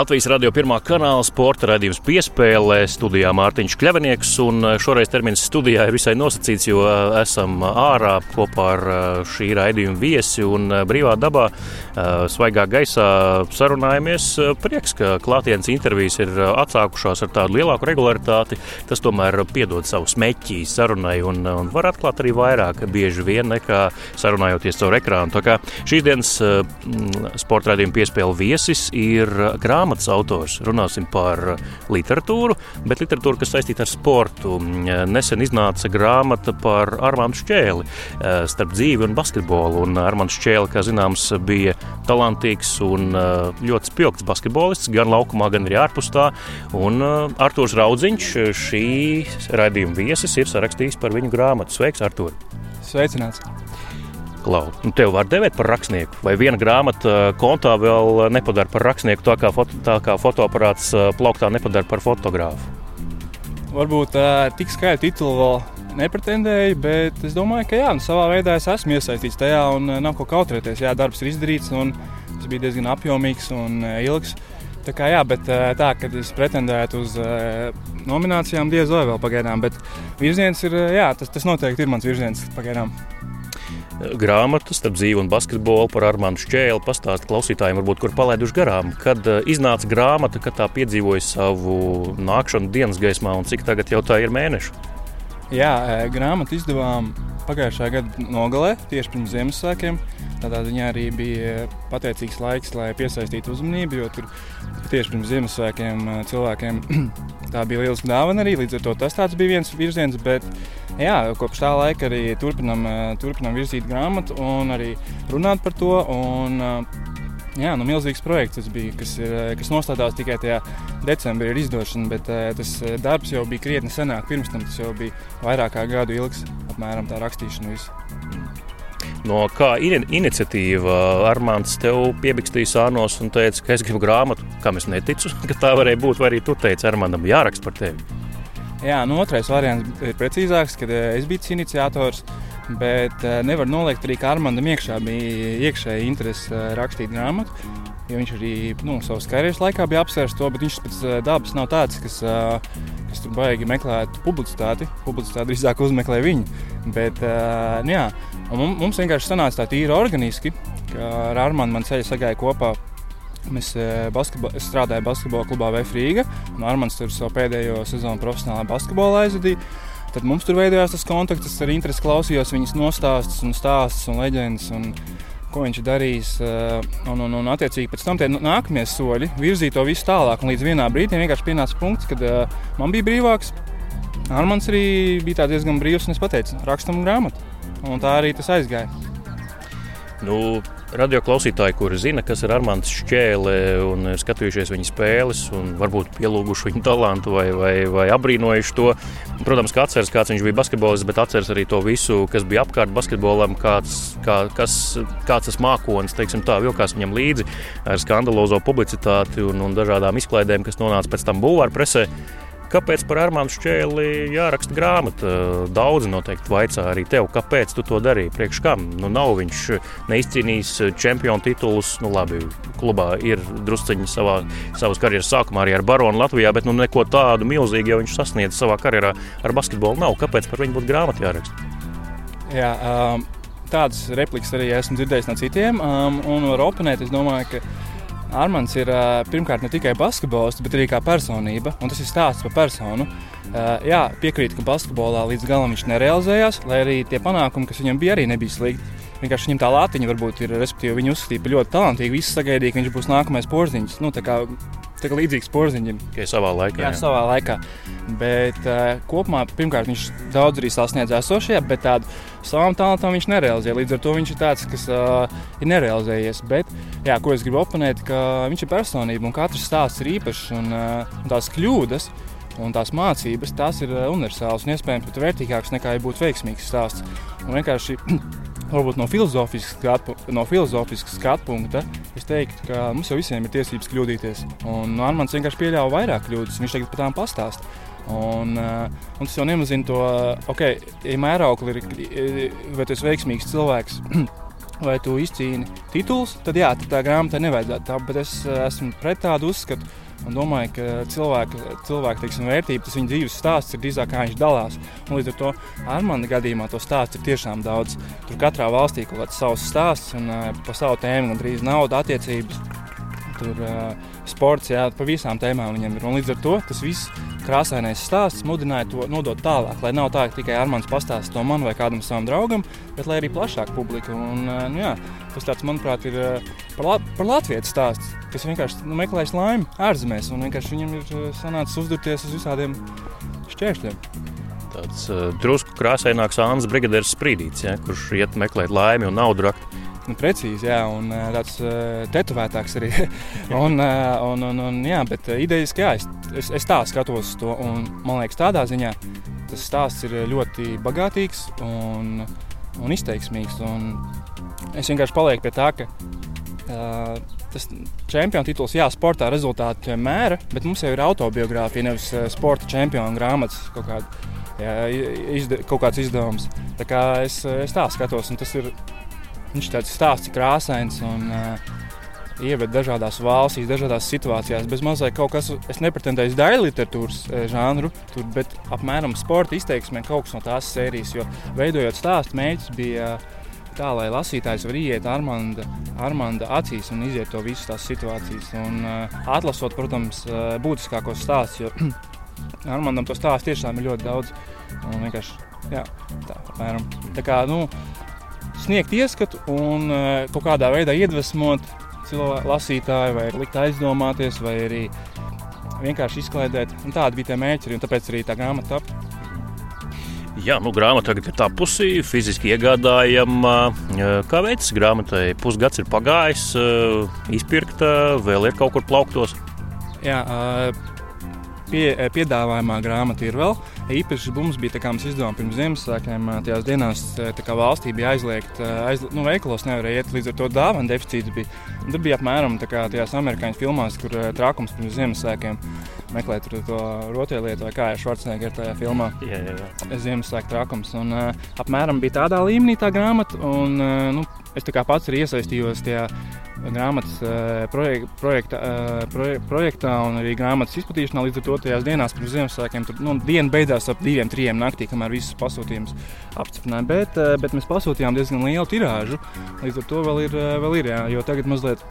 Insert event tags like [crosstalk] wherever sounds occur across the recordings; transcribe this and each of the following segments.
Latvijas radio pirmā kanāla sporta raidījums piespēlē studijā Mārtiņš Kļavinieks. Eh, šoreiz termins studijā ir visai nosacīts, jo eh, esam ārā kopā ar eh, šī raidījuma viesi un brīvā dabā, svaigā gaisā sarunājamies. Prieks, ka klātienes intervijas ir atsākušās ar tādu lielāku regularitāti. Tas tomēr piedod savu smeķi sarunai un, un var atklāt arī vairāk bieži vien nekā sarunājoties caur ekrānu. Tā kā šīs dienas sporta raidījuma piespēle viesis ir grāmatā grāmatas autors. Runāsim par literatūru, bet literatūru, kas saistīta ar sportu. Nesen iznāca grāmata par Armānu Šķēli eh, starp dzīvi un basketbolu. Un Armāns Šķēli, kā zināms, bija talantīgs un ļoti spilgts basketbolists, gan laukumā, gan arī ārpus tā. Un Artūrs Raudziņš, šī raidījuma viesis, ir sarakstījis par viņu grāmatu. Sveiks, Artūr! Sveicināts! Klau, nu tev var devēt par rakstnieku, vai viena grāmata uh, kontā vēl nepadara par rakstnieku, tā kā, foto, tā kā fotoaparāts uh, plauktā nepadara par fotogrāfu? Varbūt uh, tik skaļu titulu vēl nepretendēju, bet es domāju, ka jā, nu, savā veidā es esmu iesaistīts tajā un nav ko kautrēties. Jā, darbs ir izdarīts un tas bija diezgan apjomīgs un ilgs. Tā kā jā, bet tā, kad es pretendētu uz nominācijām, diez vai vēl pagaidām, bet virziens ir, jā, tas, tas noteikti ir mans virziens pagaidām grāmatu starp dzīvi un basketbolu par Armānu Šķēli. Pastāst klausītājiem, varbūt, kur palaiduši garām, kad eh, iznāca grāmata, kad tā piedzīvoja savu nākšanu dienas gaismā un cik tagad jau tā ir mēnešu. Jā, grāmatu izdevām pagājušā gada nogalē, tieši pirms Ziemassvētkiem. Tādā ziņā arī bija pateicīgs laiks, lai piesaistītu uzmanību, jo tur tieši pirms Ziemassvētkiem cilvēkiem [clears throat] tā bija liela dāvana arī. Līdz ar to tas bija viens virziens, bet jā, kopš tā laika arī turpinam, eh, turpinam virzīt grāmatu un arī runāt par to. Un, Jā, nu, milzīgs projekts tas bija, kas, ir, kas nostādās tikai tajā decembrī ar izdošanu, bet tas darbs jau bija krietni senāk. Pirms tam tas jau bija vairāk kā gadu ilgs, apmēram tā rakstīšana. Visu. No kā in iniciatīva Armāns tev piebikstīja sānos un teica, ka es gribu grāmatu, kam es neticu, [laughs] ka tā varēja būt, vai arī tu teici, Armānam jāraksta par tevi. Jā, nu, otrais variants ir precīzāks, kad eh, es biju iniciators. Bet eh, nevar noliegt arī, ka Armānam iekšā bija iekšēji interese eh, rakstīt grāmatu. Jo viņš arī nu, savā karjeras laikā bija apsvērts to, bet viņš pēc dabas nav tāds, kas, kas tur baigi meklētu publicitāti. Publicitāti drīzāk uzmeklē viņu. Bet, nu, jā, mums vienkārši sanāca tā tīri organiski, ka ar Armānu man ceļi sagāja kopā Mēs basketbol, es strādāju basketbola klubā Vēfrīga, Armāns tur savu pēdējo sezonu profesionālā basketbolā aizvadīja. Tad mums tur veidojās tas kontakts, ar interesi klausījos viņas nostāstus un stāstus un leģendas. Un ko viņš ir darījis. Un, un, un attiecīgi pēc tam tie nākamie soļi virzīja to visu tālāk. Līdz vienā brīdī vienkārši pienāca punkts, kad man bija brīvāks. Armāns arī bija diezgan brīvs, un es pateicu, rakstam grāmatu. Un tā arī tas aizgāja. Nu, radio klausītāji, kuri zina, kas ir Armāns Šķēle un ir skatījušies viņa spēles, un varbūt pielūguši viņa talantu vai, vai, vai apbrīnojuši to. Protams, ka atceras, kāds viņš bija basketbolists, bet atceras arī to visu, kas bija apkārt basketbolam, kāds, kā, kas, kāds tas mākonis, teiksim tā, vilkās viņam līdzi ar skandalozo publicitāti un, un dažādām izklaidēm, kas nonāca pēc tam bulvāra presē. Kāpēc par Armānu Šķēli jāraksta grāmata? Daudzi noteikti vaicā arī tev, kāpēc tu to darīji. Priekš kam? Nu, nav viņš neizcīnījis čempionu titulus. Nu, labi, klubā ir drusciņi savā, savas karjeras sākumā arī ar Baronu Latvijā, bet nu, neko tādu milzīgu jau viņš sasniedz savā karjerā ar basketbolu. Nav. Kāpēc par viņu būtu grāmata jāraksta? Jā, um, tādas replikas arī esmu dzirdējis no citiem, um, un var oponēt. Es domāju, ka Armāns ir pirmkārt ne tikai basketbolists, bet arī kā personība, un tas ir stāsts par personu. Jā, piekrītu, ka basketbolā līdz galam viņš nerealizējās, lai arī tie panākumi, kas viņam bija, arī nebija slikti. Vienkārši viņam tā lātiņa varbūt ir, respektīvi, viņu uzskatīja par ļoti talantīgu. Visi sagaidīja, ka viņš būs nākamais porziņš. Nu, Tā kā līdzīgs porziņam. Tikai savā laikā. Jā, jā. savā laikā. Bet uh, kopumā, pirmkārt, viņš daudz arī sasniedz esošajā, bet tādu savam talantam viņš nerealizē. Līdz ar to viņš ir tāds, kas uh, ir nerealizējies. Bet, jā, ko es gribu apmanīt, ka viņš ir personība un katrs stāsts ir īpašs un, uh, un tās kļūdas. Un tās mācības, tās ir universālas un iespējams pat vērtīgākas nekā ja būtu veiksmīgs stāsts. Un vienkārši [clears throat] varbūt no filozofiskas skatu, no filozofiskas skatu punkta, es teiktu, ka mums jau visiem ir tiesības kļūdīties. Un nu, Armāns vienkārši pieļāva vairāk kļūdas, viņš tagad par tām pastāst. Un, uh, un tas jau nemazina to, ok, ja mēraukli ir, vai tas ir veiksmīgs cilvēks. [clears throat] vai tu izcīni titulus, tad jā, tad tā grāmatā nevajadzētu tā. Bet es esmu pret tādu uzskatu. Un domāju, ka cilvēka, cilvēka teiksim, vērtība, tas viņa dzīves stāsts ir drīzāk kā viņš dalās. Un līdz ar to Armāna gadījumā to stāstu ir tiešām daudz. Tur katrā valstī kaut kāds savs stāsts un uh, pa savu tēmu, gandrīz nauda, attiecības. Tur sports, jā, pa visām tēmām viņam ir. Un līdz ar to tas viss krāsainais stāsts mudināja to nodot tālāk. Lai nav tā, ka tikai Armāns pastāsta to man vai kādam savam draugam, bet lai arī plašāk publika. Un, nu, jā, tas, tāds, manuprāt, ir par, la par Latvijas stāstu kas vienkārši nu, meklējis laimi ārzemēs, un vienkārši viņam ir sanācis uzdurties uz visādiem šķēršļiem. Tāds uh, drusku krāsaināks Anna Brigadieris Sprīdīts, ja, kurš iet meklēt laimi un naudu rakt. Nu, precīzi, jā, un eh, tāds uh, tetovētāks arī. [laughs] un, uh, un, un, un, jā, bet idejas, ka jā, es, es, es tā skatos to, un man liekas, tādā ziņā tas stāsts ir ļoti bagātīgs un, un izteiksmīgs. Un es vienkārši palieku pie tā, ka uh, tas čempionu tituls, jā, sportā rezultāti mēra, bet mums jau ir autobiogrāfija, nevis eh, sporta čempionu grāmatas kaut, kāda, jā, izde, kaut kāds izdevums. Tā kā es, es tā skatos, un tas ir viņš tāds stāsts, krāsains. Un, uh, Ieved dažādās valstīs, dažādās situācijās. Bez mazliet kaut kas, es nepretendēju daļu literatūras eh, žanru, tur, bet apmēram sporta izteiksmē kaut kas no tās sērijas. Jo veidojot stāstu, mēģis bija uh, tā, lai lasītājs var iet Armanda, Armanda acīs un iziet to visas tās situācijas. Un, uh, atlasot, protams, uh, būtiskākos stāstus, jo [clears throat] Armandam to stāstu tiešām ir ļoti daudz. Un vienkārši jā, tā, apmēram. tā kā nu, sniegt ieskatu un uh, kaut kādā veidā iedvesmot cilvēku lasītāju, vai likt aizdomāties, vai arī vienkārši izklaidēt. Un tādi bija tie mērķi, un tāpēc arī tā grāmata tapta. Jā, nu, grāmata tagad ir tapusi, fiziski iegādājama. Kā veids grāmatai? Pusgads ir pagājis, izpirkta, vēl ir kaut kur plauktos. Jā, pie, piedāvājumā grāmata ir vēl. Īpaši mums bija tā, kā mēs izdevām pirms Ziemassvētkiem. Tajās dienās kā valstī bija aizliegta, aiz, nu, veikalos nevarēja iet, līdz ar to dāvana deficīts bija. Un tur bija apmēram tā kā tajās amerikāņu filmās, kur trākums pirms Ziemassvētkiem meklēt to rotaļlietu, kā ir Schwarzenegger tajā filmā. Jā, jā, jā. Ziemassvētku trakums. Un, uh, apmēram bija tādā līmenī tā grāmata. Un, uh, nu, es pats arī iesaistījos tajā grāmatas uh, projek projekta, uh, proje projektā un arī grāmatas izplatīšanā. Līdz ar to tajās dienās pirms Ziemassvētkiem tur nu, diena beidzās ap diviem, trim naktī, kamēr visas pasūtījumus apstiprināja. Bet, uh, bet mēs pasūtījām diezgan lielu tirāžu. Līdz ar to vēl ir, uh, vēl ir jā, jo tagad mazliet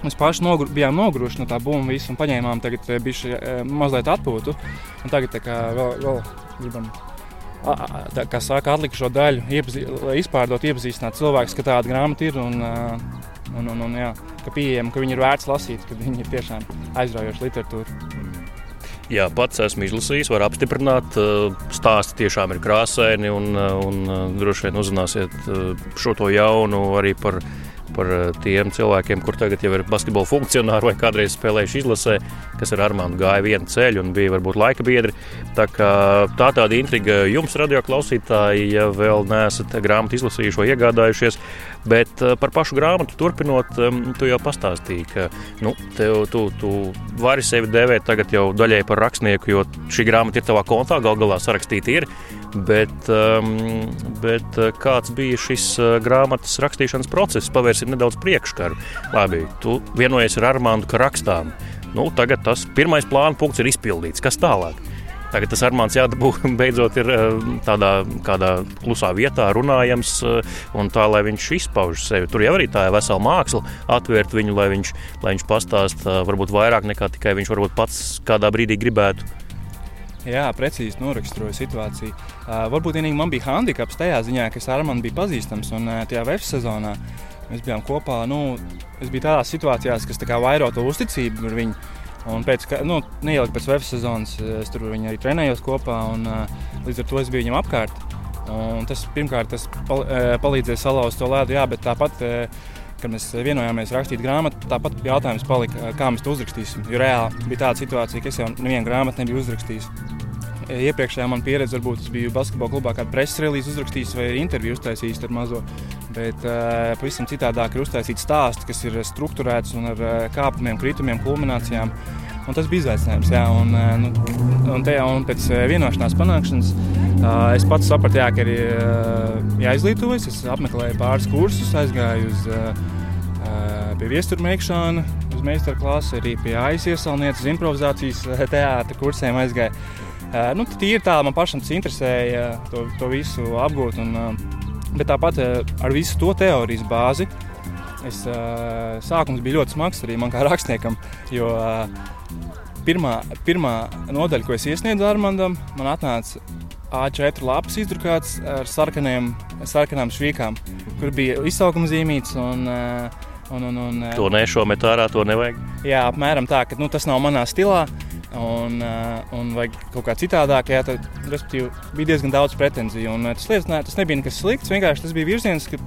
Mēs paši nogru, bijām noguruši no tā būma visu un paņēmām tagad eh, eh, mazliet atpūtu. Un tagad kā, vēl, vēl gribam, tā, kā saka, atlikušo daļu, iepazī, izpārdot, iepazīstināt cilvēkus, ka tāda grāmata ir un, un, un, un jā, ka pieejama, ka viņi ir vērts lasīt, ka viņi ir tiešām aizraujoši literatūra. Jā, pats esmu izlasījis, var apstiprināt. Stāsti tiešām ir krāsaini un, un droši vien uzzināsiet šo to jaunu arī par viņu par eh, tiem cilvēkiem, kur tagad jau ir basketbola funkcionāri vai kādreiz spēlējuši izlasē, kas ar Armānu gāja vienu ceļu un bija varbūt laika biedri. Tā, tā tāda intriga jums, radio klausītāji, ja vēl neesat grāmatu izlasījuši vai iegādājušies. Bet eh, par pašu grāmatu turpinot, tu jau pastāstīji, ka nu, tev, tu, tu vari sevi dēvēt tagad jau daļai par rakstnieku, jo šī grāmata ir tavā kontā, gal galā sarakstīta ir. Bet, um, bet uh, kāds bija šis uh, grāmatas rakstīšanas process? Pavērsim nedaudz priekškaru. Labi, tu vienojies ar Armānu, ka rakstām. Nu, tagad tas pirmais plāna punkts ir izpildīts. Kas tālāk? Tagad tas Armāns jādabū [laughs] beidzot ir uh, tādā kādā klusā vietā runājams un tā, lai viņš izpauž sevi. Tur jau arī tā ir vesela māksla atvērt viņu, lai viņš, lai viņš pastāst varbūt vairāk nekā tikai viņš varbūt pats kādā brīdī gribētu. Jā, precīzi noraksturoju situāciju. Uh, varbūt vienīgi man bija handikaps tajā ziņā, ka es ar mani biju pazīstams un uh, tajā web sezonā mēs bijām kopā. Nu, es biju tādās situācijās, kas tā vairo to uzticību ar viņu. Un pēc nu, neielika pēc web sezonas, es tur arī trenējos kopā, un uh, līdz ar to es biju viņam apkārt. Un tas pirmkārt tas pal palīdzēja salauzt to ledu, jā, bet tāpat. Uh, kad mēs vienojāmies rakstīt grāmatu, tāpat jautājums palika, kā mēs to uzrakstīsim. Jo reāli bija tāda situācija, ka es jau nevienu grāmatu nebiju uzrakstījis. Iepriekšējā man pieredze, varbūt es biju basketbola klubā, kādu preses relīzi uzrakstījis vai interviju uztaisījis ar mazo. Bet uh, pavisam citādāk ir uztaisīts stāsts, kas ir strukturēts un ar uh, kāpumiem, kritumiem, kulminācijām. Un tas bija izaicinājums. Jā, un, nu, un, te, un pēc vienošanās panākšanas es pats sapratu, jā, ka ir jāizglītojas. Es apmeklēju pāris kursus, aizgāju uz pie viesturmēkšana, uz meistaru klasi, arī pie AIS iesaulnieces improvizācijas teātra kursiem aizgāju. Nu, Tīri tā man pašam tas interesēja to, to visu apgūt. Un, bet tāpat ar visu to teorijas bāzi. Es, sākums bija ļoti smags arī man kā rakstniekam, jo pirmā, pirmā nodaļa, ko es iesniedzu Armandam, man atnāca A4 lapas izdrukāts ar sarkaniem, sarkanām švīkām, kur bija izsaukuma zīmīts. Un, un, un, un, to nešo met ārā, to nevajag. Jā, apmēram tā, ka nu, tas nav manā stilā un, uh, un vajag kaut kā citādāk. Jā, tad, bija diezgan daudz pretenziju. Un, uh, tas, lietas, ne, tas nebija nekas slikts. Vienkārši tas bija virziens, ka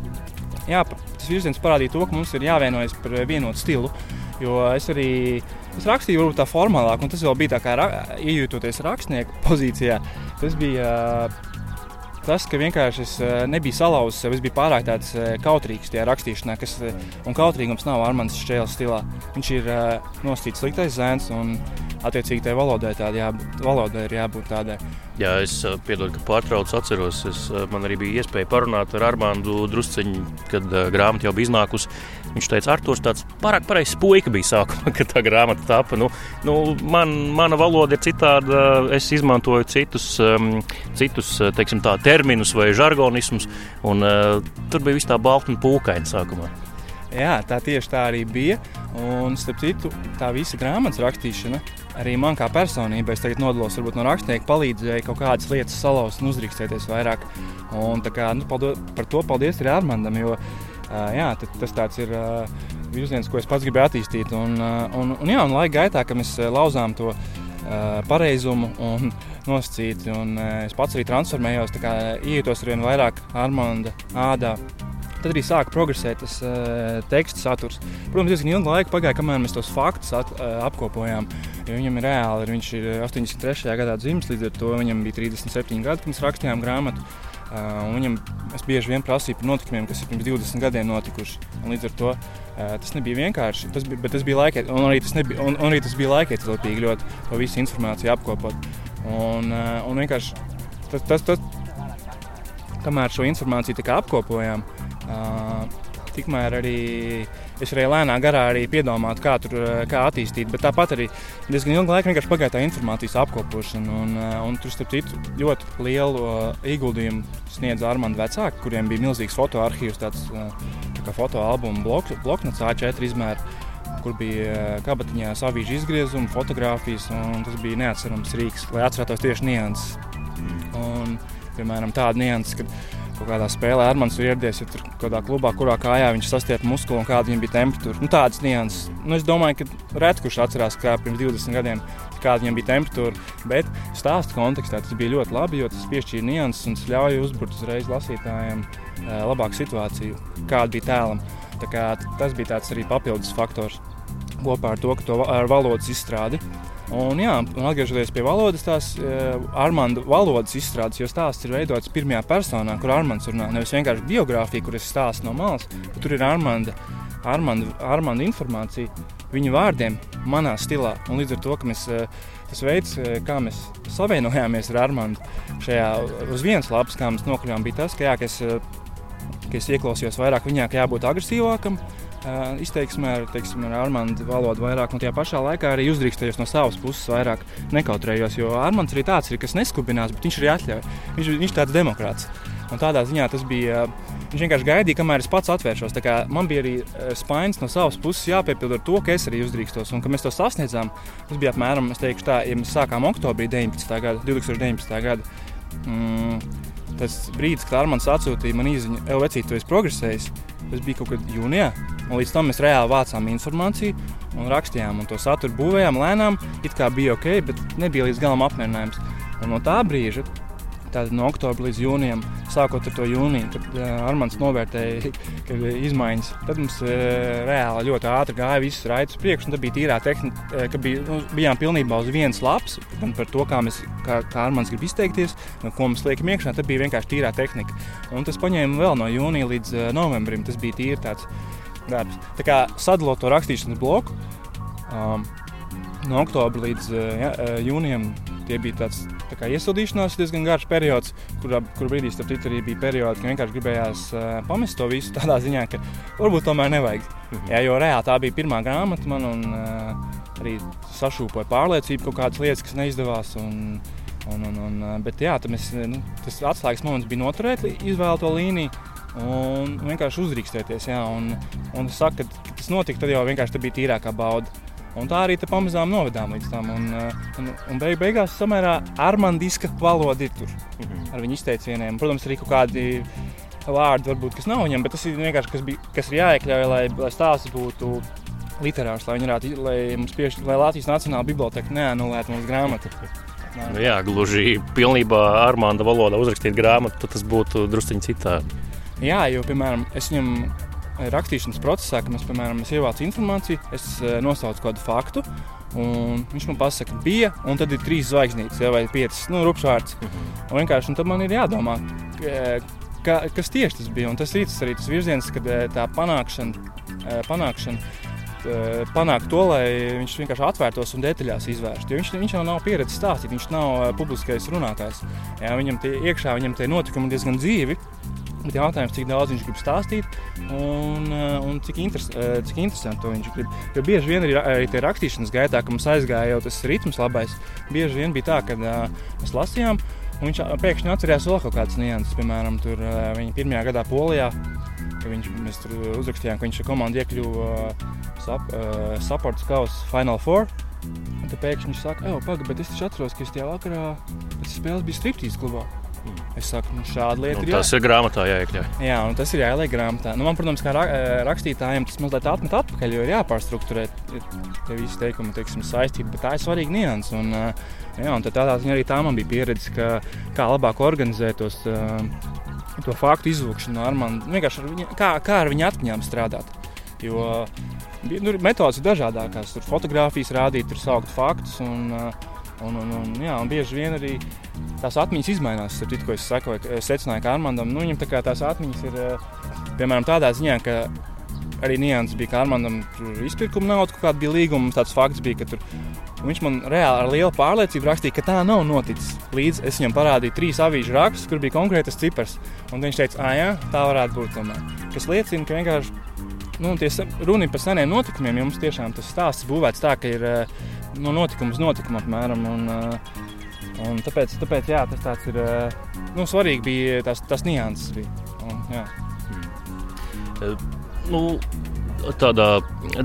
jā, tas virziens parādīja to, ka mums ir jāvienojas par vienotu stilu. Jo es arī es rakstīju, varbūt tā formālāk, un tas vēl bija tā kā ra iejūtoties rakstnieka [laughs] pozīcijā. Tas bija uh, tas, ka vienkārši es nebiju salauzis sev. Es biju pārāk tāds kautrīgs tajā rakstīšanā, kas, un kautrīgums nav Armāns Šķēles stilā. Viņš ir nostīts sliktais zēns, un attiecīgi tai valodai, jābūt, valodai ir jābūt tādai. Jā, es piedodu, ka pārtraucu, atceros, es, man arī bija iespēja parunāt ar Armānu Drusciņu, kad grāmata jau bija iznākusi. Viņš teica, Arthurs, tāds pārāk pareizs puika bija sākumā, [laughs] kad tā grāmata tapa. Nu, nu, man, mana valoda ir citāda, es izmantoju citus, um, citus teiksim, tā, terminus vai žargonismus, un uh, tur bija viss tā balta un pūkaina sākumā. Jā, tā tieši tā arī bija. Un, starp citu, tā visa grāmatas rakstīšana arī man kā personībai, es tagad nodalos varbūt, no rakstnieka, palīdzēja kaut kādas lietas salauzt un uzdrīkstēties vairāk. Un, kā, nu, paldo, par to paldies arī Armandam, jo jā, tas ir virziens, ko es pats gribēju attīstīt. Un, un, un, jā, un laika gaitā, kad mēs lauzām to pareizumu un [laughs] nosacīti, un es pats arī transformējos, iejutos ar vien vairāk Armanda ādā tad arī sāka progresēt tas uh, teksta saturs. Protams, diezgan ilgu laiku pagāja, kamēr mēs tos faktus at, uh, apkopojām. Viņam ir reāli, viņš ir 83. gadā dzimis, līdz ar to viņam bija 37 gadi, kad mēs rakstījām grāmatu. Uh, viņam es bieži vien prasīju par notikumiem, kas ir pirms 20 gadiem notikuši. Līdz ar to uh, tas nebija vienkārši. Tas bija, bet tas bija laikiet, un arī tas, nebija, un, un arī tas bija laikietilpīgi ļoti to visu informāciju apkopot. Un, uh, un vienkārši tas, tas, tas, kamēr šo informāciju apkopojām, Uh, tikmēr arī es arī lēnā garā arī piedomāju, kā, tur, kā attīstīt. Bet tāpat arī diezgan ilgu laiku vienkārši pagāja tā informācijas apkopošana. Un, un tur, starp citu, ļoti lielu ieguldījumu sniedza Armāns vecāki, kuriem bija milzīgs fotoarchīvs, tāds tā kā fotoalbuma blok, bloknots A4 izmēra. Kur bija kabatiņā savīžu izgriezumi, fotografijas, un tas bija neatcerams rīks, lai atcerētos tieši nianses. Un, piemēram, tāda nianses, kad kaut kādā spēlē Armāns ir ieradies, ja tur kādā klubā, kurā kājā viņš sastiepa muskuli un kāda viņam bija temperatūra. Nu, tādas nianses. Nu, es domāju, ka reti kurš atcerās, kā pirms 20 gadiem, kāda viņam bija temperatūra. Bet stāstu kontekstā tas bija ļoti labi, jo tas piešķīra nianses un ļauj uzburt uzreiz lasītājiem labāku situāciju, kāda bija tēlam. Tas bija tāds arī papildus faktors kopā ar to, ka to ar valodas izstrādi Un, jā, un atgriežoties pie valodas, tās uh, eh, Armāņa valodas izstrādes, jo stāsts ir veidots pirmajā personā, kur Armāns runā. Nevis vienkārši biogrāfija, kur es stāstu no malas, bet tur ir Armāņa Armand informācija viņa vārdiem, manā stilā. Un līdz ar to, ka mēs, eh, tas veids, eh, kā mēs savienojāmies ar Armānu šajā uz vienas lapas, kā mēs nokļuvām, bija tas, ka, jā, ka, es, ka es ieklausījos vairāk viņā, ka jābūt agresīvākam izteiksmē, ar, teiksim, ar Armānu valodu vairāk, un tajā pašā laikā arī uzdrīkstējos no savas puses vairāk nekautrējos. Jo Armāns arī tāds ir, kas neskubinās, bet viņš arī atļauj. Viņš, viņš tāds demokrāts. Un tādā ziņā tas bija. Viņš vienkārši gaidīja, kamēr es pats atvēršos. Man bija arī spainis no savas puses jāpiepild ar to, ka es arī uzdrīkstos. Un, kad mēs to sasniedzām, tas bija apmēram, tā, ja mēs sākām oktobrī 19. gada, 2019. gada. Mm, tas brīdis, kad Armāns atsūtīja man īziņu, Elvecīt, tu esi progresējis. Tas bija kaut kad jūnijā. Un līdz tam mēs reāli vācām informāciju un rakstījām, un to saturu būvējām lēnām. It kā bija ok, bet nebija līdz galam apmierinājums. Un no tā brīža Tātad no oktobra līdz jūnijam, sākot ar to jūniju, kad uh, Armāns novērtēja, [laughs] ir izmaiņas. Tad mums uh, reāli ļoti ātri gāja visas raitas priekšā. Tad bija tīrā tehnika, ka bija, nu, bijām pilnībā uz vienas lapas, gan par to, kā, mēs, kā, kā Armāns grib izteikties, un ko mums liekam iekšā. Tad bija vienkārši tīrā tehnika. Un tas paņēma vēl no jūnija līdz novembrim. Tas bija tīri tāds darbs. Tā kā sadalot to rakstīšanas bloku. Um, no oktobra līdz ja, jūnijam tie bija tāds tā kā iesildīšanās diezgan garš periods, kur, kur brīdī starp citu arī bija periods, kad vienkārši gribējās uh, pamest to visu tādā ziņā, ka varbūt tomēr nevajag. Mhm. Jā, jo reāli tā bija pirmā grāmata man un uh, arī sašūpoja pārliecību kaut kādas lietas, kas neizdevās. Un, un, un, un, bet jā, mēs, nu, tas atslēgas moments bija noturēt izvēlēto līniju un vienkārši uzrīkstēties. Jā, un, un es saku, ka tas notika, tad jau vienkārši bija tīrākā bauda. Un tā arī pamazām novedām līdz tam. Un, eh, un, un beig, beigās samērā armandiska valoda ir tur -hmm. ar viņu izteicieniem. Protams, arī kaut kādi vārdi, varbūt, kas nav viņam, bet tas ir vienkārši kas, bija, kas ir jāiekļauj, lai, lai stāsts būtu literārs, lai, varētu, lai piešķirtu, lai Latvijas Nacionālā biblioteka neanulētu mums grāmatu. Nu jā, gluži pilnībā armānda valodā uzrakstīt grāmatu, tad tas būtu drusciņi citādi. Jā, jo, piemēram, es viņam rakstīšanas procesā, kad mēs, piemēram, es ievācu informāciju, es eh, nosaucu kādu faktu. Un viņš man pasaka, bija, un tad ir trīs zvaigznītes, ja, vai piecas, nu, rupšvārds. Un vienkārši un tad man ir jādomā, ka, kas tieši tas bija. Un tas ir arī tas virziens, kad eh, tā panākšana, eh, panākšana panākt to, lai viņš vienkārši atvērtos un detaļās izvērstu. Viņš, viņš jau nav pieredzējis stāstīt, viņš nav publiskais runātājs. Jā, viņam tie iekšā, viņam tie notikumi diezgan dzīvi. Bet jautājums, cik daudz viņš grib stāstīt un, eh, un cik, interes, eh, cik interesanti viņš grib. Jo bieži vien arī, arī tajā rakstīšanas gaitā, kad mums aizgāja jau tas ritms labais, bieži vien bija tā, ka uh, mēs lasījām. Viņš pēkšņi atcerējās vēl kaut kādas nianses, piemēram, tur, uh, viņa pirmajā gadā Polijā. Viņš, mēs tur uzrakstījām, ka viņš ar komandu iekļuva uh, sap, uh, Supports Kausa Final Four. Un tad pēkšņi viņš saka, pagaidi, bet es taču atceros, ka es tajā vakarā biju striptīs klubā. Es saku, nu, šāda lieta nu, ir. Tas jā. ir grāmatā jāiekļauj. Jā, un tas ir jāieliek grāmatā. Nu, man, protams, kā rakstītājiem, tas mazliet atmet atpakaļ, jo ir jāpārstruktūrē tie visi teikumi, teiksim, saistīti, bet tā ir svarīga nianses. Un, jā, un tādā ziņā arī tā man bija pieredze, ka, kā labāk organizēt tos, to faktu izlūkšanu ar mani. Vienkārši ar viņa, kā, kā ar viņu atmiņām strādāt. Jo nu, metodas ir dažādākās. Tur fotografijas rādīt, tur saukt faktus. Un, un, un, un, jā, un bieži vien arī tās atmiņas mainās. Citu, ko es sekoju, es secināju, ka Armandam nu, tā tās atmiņas ir eh, piemēram tādā ziņā, ka arī nianses bija, ka Armandam tur izpirkuma nauda, kāda bija līguma. Tāds fakts bija, ka tur, viņš man reāli ar lielu pārliecību rakstīja, ka tā nav noticis. Līdz es viņam parādīju trīs avīžu rakstus, kur bija konkrētas cipars. Un viņš teica, ah, jā, tā varētu būt. Tomēr. Kas liecina, ka vienkārši nu, runa ir par seniem notikumiem. Jums tiešām tas stāsts būvēts tā, ka ir eh, no nu, notikuma uz notikumu apmēram. Un, uh, Un tāpēc, tāpēc jā, tas tāds ir eh, nu, svarīgi. Bija tas, tas nianses. Bija. Un, jā. Hmm. Nu, tādā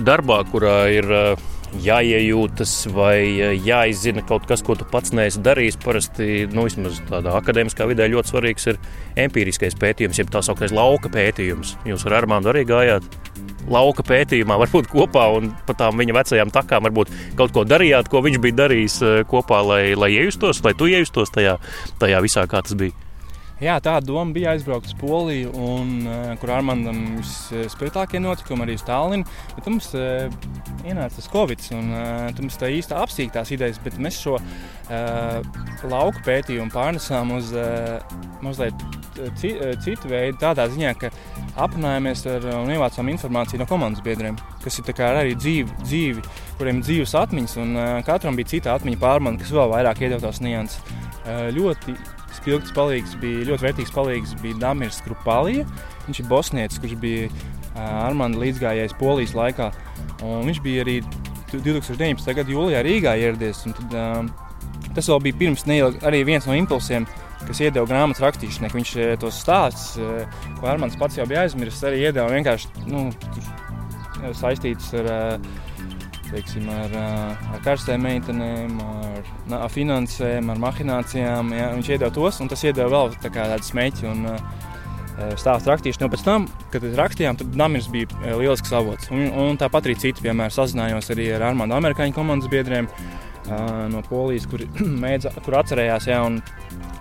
darbā, kurā ir eh, jāiejūtas vai jāizzina kaut kas, ko tu pats neesi darījis. Parasti nu, tādā akadēmiskā vidē ļoti svarīgs ir empiriskais pētījums, jeb tā sauktais lauka pētījums. Jūs ar Armānu arī gājāt lauka pētījumā, varbūt kopā un pa tām viņa vecajām takām, varbūt kaut ko darījāt, ko viņš bija darījis eh, kopā, lai, lai iejustos, lai tu iejustos tajā, tajā visā, kā tas bija. Jā, tā doma bija aizbraukt uz Poliju, un, uh, kur ar maniem visspilgtākie notikumi arī uz Tallinu. Bet mums uh, ienāca tas Covid, un uh, mums tā īsti apsīk tās idejas, bet mēs šo uh, lauku pētījumu pārnesām uz uh, mazliet ci, citu veidu, tādā ziņā, ka aprunājāmies ar un ievācām informāciju no komandas biedriem, kas ir arī dzīvi, dzīvi, kuriem ir dzīves atmiņas, un uh, katram bija cita atmiņa pārmaiņa, kas vēl vairāk iedod tās nianses. Uh, ļoti spilgts palīgs, bija ļoti vērtīgs palīgs, bija Damirs Krupalija. Viņš ir bosnietis, kurš bija Armāna līdzgājējs Polijas laikā. Un viņš bija arī 2019. gada jūlijā Rīgā ieradies. Tad, um, tas vēl bija pirms neilga, arī viens no impulsiem, kas iedeva grāmatas rakstīšanai. Viņš tos stāstus, ko Armāns pats jau bija aizmirsis, arī iedeva vienkārši nu, saistīts ar teiksim, ar, ar karstēm meitenēm, ar, ar finansēm, ar mahinācijām. Ja, viņš iedeva tos, un tas iedeva vēl tā tādu smēķi. Un, Stāstu rakstīšanu jau pēc tam, kad rakstījām, tad Namirs bija lielisks avots. Un, un tāpat arī citi, piemēram, sazinājos arī ar Armānu amerikāņu komandas biedriem no Polijas, kur, [clears throat] mēdza, kur atcerējās. Ja,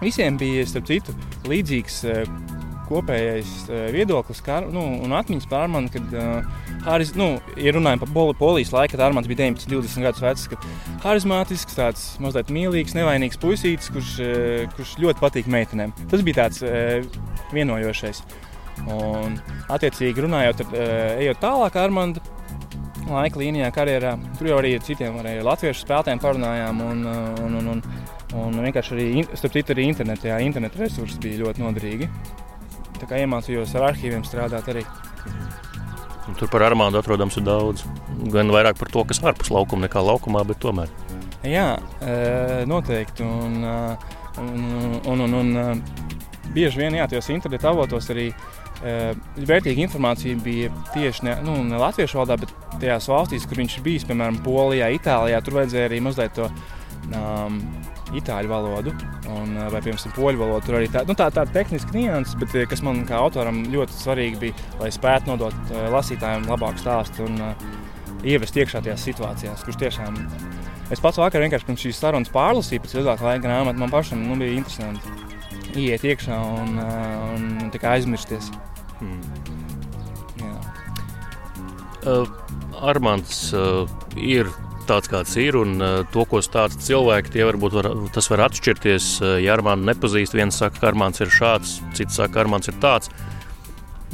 visiem bija, citu, līdzīgs kopējais viedoklis kā, nu, un atmiņas par Armānu, kad uh, Haris, nu, ja runājam par polijas laiku, kad Armāns bija 19, 20 gadus vecs, harizmātisks, tāds mazliet mīlīgs, nevainīgs puisītis, kurš, kurš ļoti patīk meitenēm. Tas bija tāds vienojošais. Un, attiecīgi, runājot, ejot tālāk, Armāns laika līnijā, karjerā. Tur jau arī ar citiem arī latviešu spēlētājiem parunājām. Un, un, un, un, un vienkārši arī, starp citu, arī internetā, interneta resursi bija ļoti noderīgi. Tā kā iemācījos ar arhīviem strādāt arī. Tur par armādu atrodams ir daudz. Gan vairāk par to, kas ārpus laukuma nekā laukumā, bet tomēr. Jā, noteikti. Un, un, un, un, un bieži vien jā, tajos interneta avotos arī vērtīga informācija bija tieši ne, nu, ne latviešu valodā, bet tajās valstīs, kur viņš bija, piemēram, Polijā, Itālijā. Tur vajadzēja arī mazliet to um, itāļu valodu, un, vai, piemēram, poļu valodu. Tur arī tā, nu, tā, tā tehniski nianses, bet kas man kā autoram ļoti svarīgi bija, lai spētu nodot uh, lasītājiem labāku stāstu un uh, ievest iekšā tajās situācijās, kurš tiešām. Es pats vakar vienkārši pirms šīs sarunas pārlasīju pēc ilgāka laika grāmatu. Man pašam nu, bija interesanti iet iekšā un, uh, un aizmirsties. Hmm. Jā. Uh, Armāns uh, ir tāds, kāds ir, un uh, to, ko stāsta cilvēki, tie varbūt var, tas var atšķirties. Uh, ja Armānu nepazīst, viens saka, ka Armāns ir šāds, cits saka, ka Armāns ir tāds.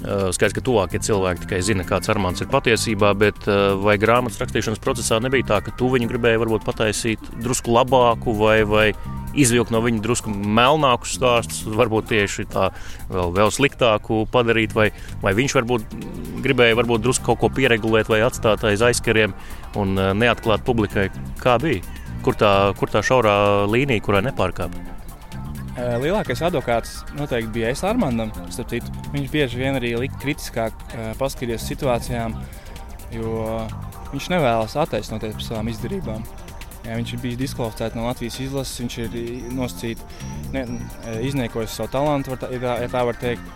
Uh, skaidrs, ka tuvākie cilvēki tikai zina, kāds Armāns ir patiesībā, bet vai grāmatas rakstīšanas procesā nebija tā, ka tu viņu gribēji varbūt pataisīt drusku labāku vai, vai izvilkt no viņa drusku melnākus stāstus, varbūt tieši tā vēl, vēl sliktāku padarīt, vai, vai viņš varbūt gribēja varbūt drusku kaut ko pieregulēt vai atstāt aiz aizkariem un eh, neatklāt publikai, kā bija. Kur tā, kur tā šaurā līnija, kurā nepārkāpt? Eh, lielākais advokāts noteikti bija Es Armandam. Viņš bieži vien arī lika kritiskāk eh, paskatīties situācijām, jo viņš nevēlas attaisnoties par savām izdarībām. Jā, viņš ir bijis diskvalificēts no Latvijas izlases, viņš ir nosacīts, ne, izniekojis savu talantu, tā, ja tā var teikt.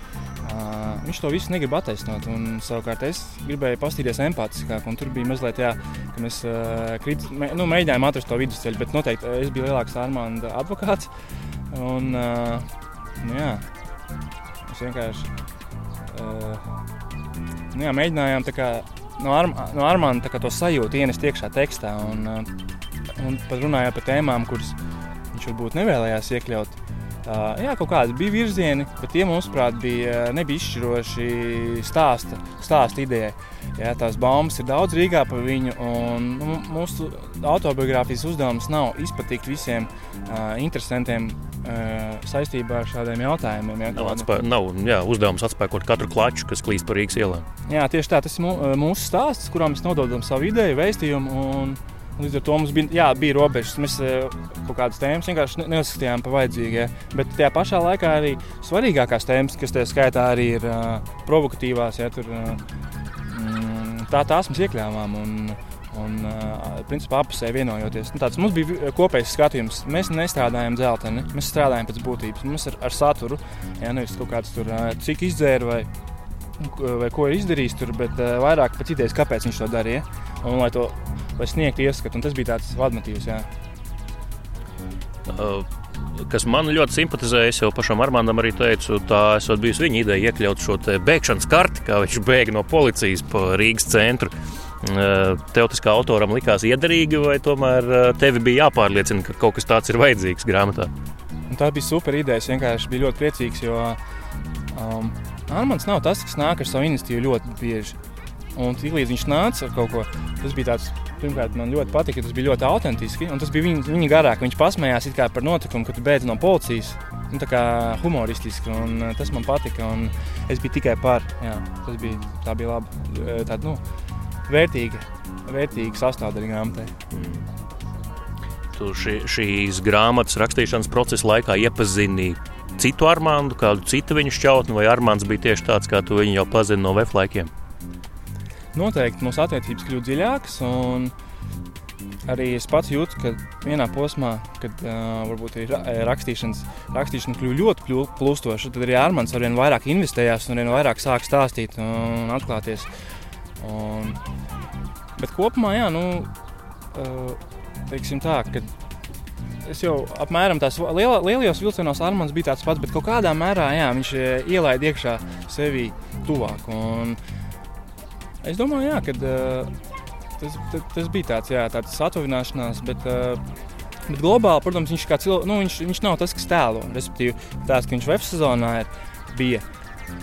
Uh, viņš to visu negrib attaisnot. Un, savukārt es gribēju paskatīties empātiskāk, un tur bija mazliet tā, ka mēs uh, krit, mē, nu, mēģinājām atrast to vidusceļu, bet noteikti es biju lielāks Armāns advokāts. Un, uh, nu, jā, mēs vienkārši uh, nu, jā, mēģinājām kā, no, Arm, no Armāna to sajūtu ienest iekšā tekstā. Un, uh, un pat runājot par tēmām, kuras viņš varbūt nevēlējās iekļaut. Uh, jā, kaut kādi bija virzieni, bet tie, mūsuprāt, bija nebija izšķiroši stāsta, stāsta idejai. Jā, tās baumas ir daudz rīgā par viņu, un nu, mūsu autobiogrāfijas uzdevums nav izpatikt visiem uh, interesantiem uh, saistībā ar šādiem jautājumiem. Jā, nav, atspē, nav jā, uzdevums atspēkot katru klaču, kas klīst pa Rīgas ielām. Jā, tieši tā, tas ir mūsu stāsts, kurām mēs nododam savu ideju, vēstījumu. Un, Līdz ar to mums bija, jā, bija robežas. Mēs eh, kaut kādas tēmas vienkārši neuzskatījām par vajadzīgām. Bet tajā pašā laikā arī svarīgākās tēmas, kas tajā skaitā arī ir uh, provokatīvās, ja, tur, uh, tā, tās mēs iekļāvām. Un, un principā apusē vienojoties. Nu, tāds, mums bija kopējs skatījums. Mēs nestrādājam dzelteni, mēs strādājam pēc būtības. Mums ir ar saturu, ja nevis kaut kāds tur, cik izdzēra vai, vai ko ir izdarījis tur, bet vairāk pēc idejas, kāpēc viņš to darīja. Un, lai to lai sniegtu ieskatu. Tas bija tāds vadmotīvs. Jā. Uh, kas man ļoti simpatizēja, es jau pašam Armānam arī teicu, tā esot bijusi viņa ideja iekļaut šo bēgšanas karti, kā viņš bēga no policijas pa Rīgas centru. Uh, tev tas kā autoram likās iederīgi, vai tomēr uh, tev bija jāpārliecina, ka kaut kas tāds ir vajadzīgs grāmatā? Un tā bija super ideja. Es vienkārši biju ļoti priecīgs, jo um, Armāns nav tas, kas nāk ar savu iniciatīvu ļoti bieži. Un līdz viņš nāca ar kaut ko, tas bija tāds Pirmkārt, man ļoti patika, tas bija ļoti autentiski. Tas bija viņa, viņa garāk. Viņš pasmējās par notikumu, kad beidz no policijas. Nu, tā kā humoristiski, un uh, tas man patika. Es biju tikai par. Jā, tas bija, tā bija laba, uh, tāda nu, vērtīga, vērtīga sastāvdaļa grāmatai. Mm. Tu šī, šīs grāmatas rakstīšanas procesa laikā iepazini citu Armānu, kādu citu viņu šķautni, vai Armāns bija tieši tāds, kā tu viņu jau pazini no VF laikiem? Noteikti mūsu attiecības kļūst dziļākas. Arī es pats jūtu, ka vienā posmā, kad uh, varbūt ir rakstīšanas, rakstīšana kļuva ļoti plūstoša, tad arī Armāns ar vien vairāk investējās un vien vairāk sāk stāstīt un atklāties. Un, bet kopumā, jā, nu, uh, teiksim tā, ka es jau apmēram tās liela, lielajos vilcienos Armāns bija tāds pats, bet kaut kādā mērā jā, viņš ielaida iekšā sevi tuvāk. Un, Es domāju, jā, ka uh, tas, tas, tas bija tāds, jā, tāds atvināšanās, bet, uh, bet globāli, protams, viņš, cilvē, nu, viņš, viņš nav tas, kas tēlo. Respektīvi, tāds, ka viņš web sezonā ir, bija.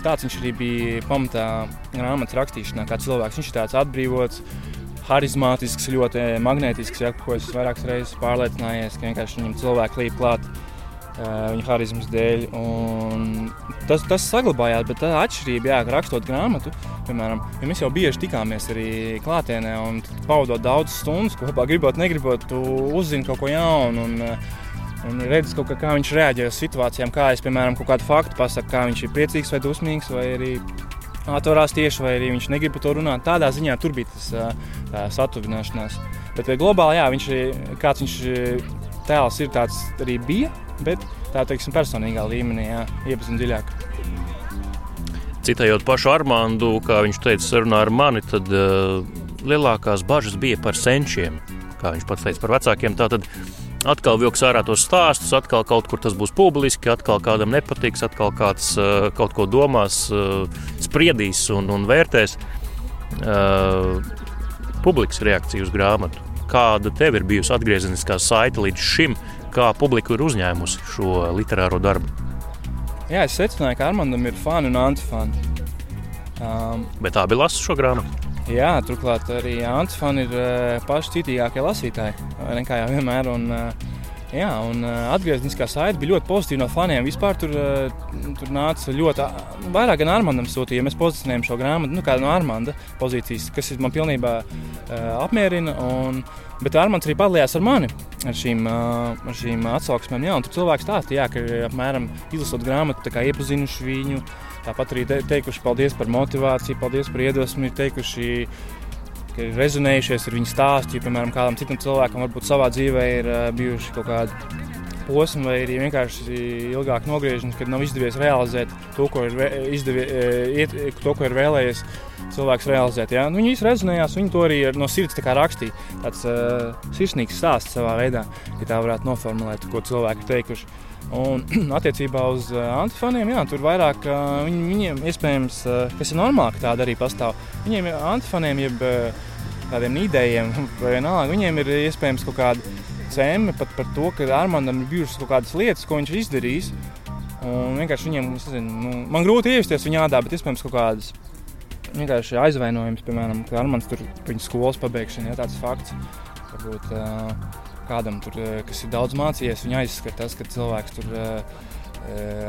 Tāds viņš arī bija pamatā grāmatas rakstīšanā, kā cilvēks. Viņš ir tāds atbrīvots, harizmātisks, ļoti magnētisks, ja, ko es vairākas reizes pārliecinājies, ka vienkārši viņam cilvēki līp klāt viņa harizmas dēļ. Tas, tas saglabājās, bet tā atšķirība, jā, rakstot grāmatu, piemēram, ja mēs jau bieži tikāmies arī klātienē un pavadot daudz stundas kopā, gribot, negribot, tu uzzini kaut ko jaunu. Un, Un redz, kā, kā viņš reaģē uz situācijām, kā es, piemēram, kaut kādu faktu pasaku, kā viņš ir priecīgs vai dusmīgs, vai arī atvarās tieši, vai arī viņš negrib par to runāt. Tādā ziņā tur bija tas tā, satuvināšanās. Bet globāli, jā, viņš kāds viņš tēls ir tāds arī bija, bet tā teiksim, personīgā līmenī jā, iepazīt dziļāk. Citējot pašu Armāndu, kā viņš teica, sarunā ar mani, tad uh, lielākās bažas bija par senčiem, kā viņš pats teica, par vecākiem. Tātad, uh, atkal vilks ārā tos stāstus, atkal kaut kur tas būs publiski, atkal kādam nepatiks, atkal kāds uh, kaut ko domās, uh, spriedīs un, un vērtēs. Uh, publikas reakcija uz grāmatu. Kāda tev ir bijusi atgriezeniskā saite līdz šim, kā publika ir uzņēmusi šo literāro darbu? Jā, es secināju, ka Armandam ir fani un antifani. Um, Bet abi lasa šo grāmatu. Jā, turklāt arī Antifani ir uh, paši citīgākie lasītāji. Nekā jau vienmēr. Un, uh, Jā, un uh, atgriezniskā saite bija ļoti pozitīva no faniem. Vispār tur, uh, tur nāca ļoti, uh, vairāk gan Armandam sūtīja. Mēs pozicionējam šo grāmatu, nu, kā no Armanda pozīcijas, kas man pilnībā uh, apmierina. Un, bet Armands arī padalījās ar mani ar šīm, ar šīm atsauksmēm. Jā, tur cilvēks stāstīja, ka apmēram izlasot grāmatu, iepazinuši viņu. Tāpat arī te, teikuši paldies par motivāciju, paldies par iedvesmu, teikuši, ka ir rezonējušies ar viņu stāstu. Piemēram, kādam citam cilvēkam varbūt savā dzīvē ir bijuši kaut kādi posmi, vai arī vienkārši ilgāk nogriežams, kad nav izdevies realizēt to, ko ir, izdevi, iet, to, ko ir vēlējies cilvēks realizēt. Ja? Nu, viņi visi rezonējās, viņi to arī no sirds rakstīja. Tāds uh, sirsnīgs stāsts savā veidā, ja tā varētu noformulēt, ko cilvēki teikuši. Un, [clears throat] attiecībā uz uh, antifoniem, jā, tur vairāk uh, viņ, viņiem iespējams, uh, kas ir normāli, ka tāda arī pastāv. Viņiem ir antifoniem, jeb uh, tādiem idejiem, [laughs] vai vienalga, viņiem ir iespējams kaut kāda cēma pat par to, ka Armandam ir bijušas kaut kādas lietas, ko viņš ir izdarījis. Un vienkārši viņiem, nezinu, nu, man grūti ievesties viņa ādā, bet iespējams kaut kādas vienkārši aizvainojums, piemēram, ka Armands tur viņa skolas pabeigšana, ja tāds fakts. Varbūt, kādam, tur, kas ir daudz mācījies, viņa aizskata tas, ka cilvēks tur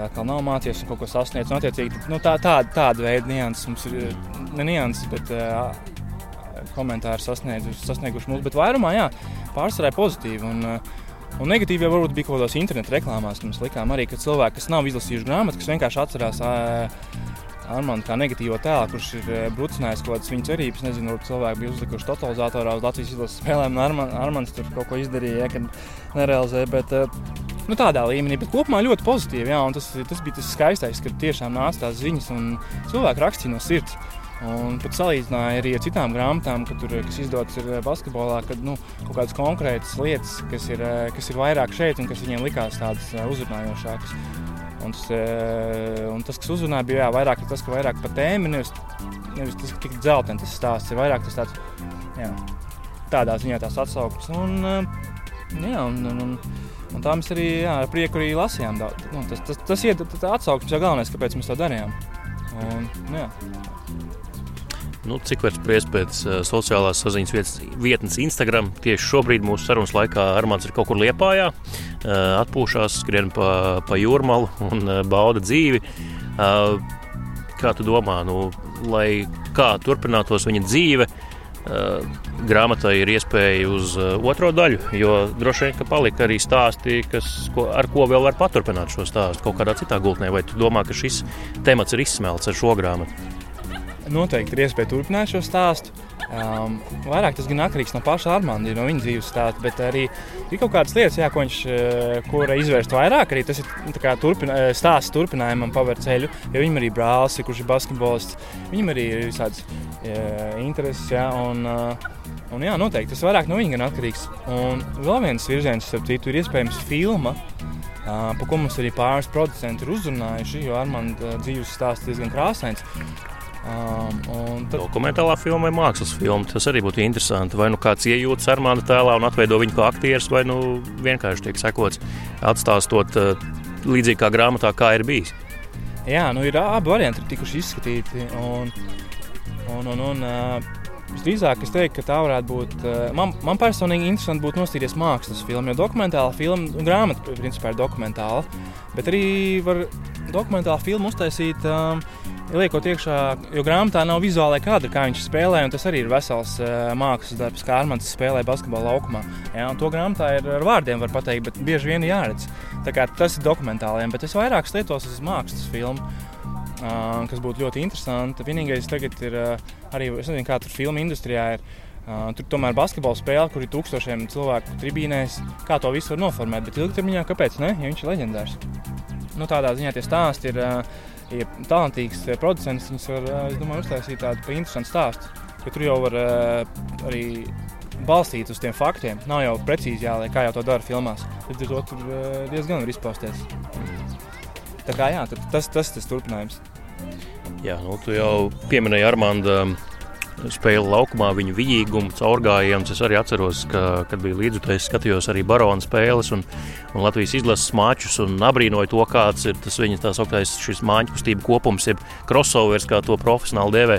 atkal nav mācījies un kaut ko sasniedzis. Nu, attiecīgi, nu, tā, tā, tāda veida nianses mums ir ne nianses, bet komentāri sasnieguši, sasnieguši mums. Bet vairumā jā, pārsvarā pozitīvi. Un, Un negatīvi jau varbūt bija kaut kādos internetu reklāmās, ka mēs likām arī, ka cilvēki, kas nav izlasījuši grāmatu, kas vienkārši atcerās Armānu kā negatīvo tēlu, kurš ir eh, brucinājis kaut kādas viņa cerības. Nezinu, varbūt cilvēki bija uzlikuši totalizatorā uz Latvijas izlases spēlēm, Armāns tur kaut ko izdarīja, ja, kad nerealizēja. Bet, eh, Nu, tādā līmenī, bet kopumā ļoti pozitīvi. Jā, tas, tas bija tas skaistais, kad tiešām nāca tās ziņas un cilvēki rakstīja no sirds. Un pat salīdzināja arī ar citām grāmatām, tur, kas izdodas ir basketbolā, kad nu, kaut kādas konkrētas lietas, kas ir, eh, kas ir vairāk šeit un kas viņiem likās tādas uzrunājošākas. Un tas, e, un tas, kas uzrunāja, bija jā, vairāk tas, ka vairāk par tēmu, nevis, nevis tas, ka tik dzeltens tas stāsts ir vairāk tas tāds, jā, tādā ziņā tās atsauksmes. Un, e, jā, un, un, un, un tā mēs arī jā, ar prieku arī lasījām. Nu, tas, tas, tas ir atsauksmes jau galvenais, kāpēc mēs to darījām. Un, nu, jā. Nu, cik var spriest pēc uh, sociālās saziņas vietas, vietnes Instagram? Tieši šobrīd mūsu sarunas laikā Armāns ir kaut kur liepājā, uh, atpūšās, skrien pa, pa jūrmalu un uh, bauda dzīvi. Uh, kā tu domā, nu, lai kā turpinātos viņa dzīve? Uh, grāmatai ir iespēja uz uh, otro daļu, jo droši vien, ka palika arī stāsti, kas, ko, ar ko vēl var paturpināt šo stāstu kaut kādā citā gultnē. Vai tu domā, ka šis temats ir izsmelts ar šo grāmatu? Noteikti ir iespēja turpināt šo stāstu. Um, vairāk tas gan atkarīgs no paša Armānda, no viņa dzīves stāsta, bet arī ir kaut kādas lietas, jā, ko viņš uh, kura izvērst vairāk. Arī tas ir nu, turpina, uh, stāsts turpinājumam, paver ceļu. Jo viņam arī brālis, kurš ir basketbolists, viņam arī ir visādas uh, intereses. Jā, un, uh, Un, jā, noteikti tas vairāk no viņa gan atkarīgs. Un vēl viens virziens, starp citu, ir iespējams filma, par ko mums arī pāris producenti ir uzrunājuši. Jo Armāns uh, dzīves stāsts diezgan krāsains. Um, tad... Dokumentālā filma vai mākslas filma. Tas arī būtu interesanti. Vai nu kāds iejūtas Armāna tēlā un atveido viņu kā aktieris, vai nu vienkārši tiek sekots, atstāstot uh, līdzīgi kā grāmatā, kā ir bijis. Jā, nu ir abi varianti ir tikuši izskatīti. Un, un, un, un, uh, Visdrīzāk es teiktu, ka tā varētu būt. Man, man personīgi interesanti būtu nostīties mākslas filmu, jo dokumentāla filma, nu, grāmata principā ir dokumentāla, bet arī var dokumentālu filmu uztaisīt. Um, liekot iekšā, jo grāmatā nav vizuālai kadri, kā viņš spēlē, tas arī ir vesels uh, mākslas darbs, kā Armāns spēlē basketbola laukumā. Ja, to grāmatā ir ar vārdiem, var pateikt, bet bieži vien jāredz. Tas ir dokumentāliem, bet es vairāk lietos uz mākslas filmu. Uh, kas būtu ļoti interesanti. Vienīgais tagad ir uh, arī, es nezinu, kā tur filmu industrijā ir. Uh, tur tomēr ir basketbola spēle, kur ir tūkstošiem cilvēku tribīnēs. Kā to visu var noformēt, bet ilgtermiņā kāpēc ne? Ja viņš ir leģendārs. Nu, tādā ziņā tie stāsti ir. Ja talantīgs eh, producents, viņus var eh, domāju, uztaisīt tādu interesantu stāstu. Ja tur jau var eh, arī balstīt uz tiem faktiem. Nav jau precīzi jāliek, kā jau to dara filmās. Tad to tur diezgan var izpausties. Tā kā jā, tas, tas ir tas turpinājums. Jā, nu, tu jau pieminēji Armānu spēli laukumā, viņa vijīgumu, caurgājienus. Es arī atceros, ka, kad biju līdzjutējis, skatījos arī barona spēles un, un Latvijas izlases mačus un abrīnoju to, kāds ir tas viņa tā sauktais šis māņu kustību kopums, jeb crossovers, kā to profesionāli dēvē.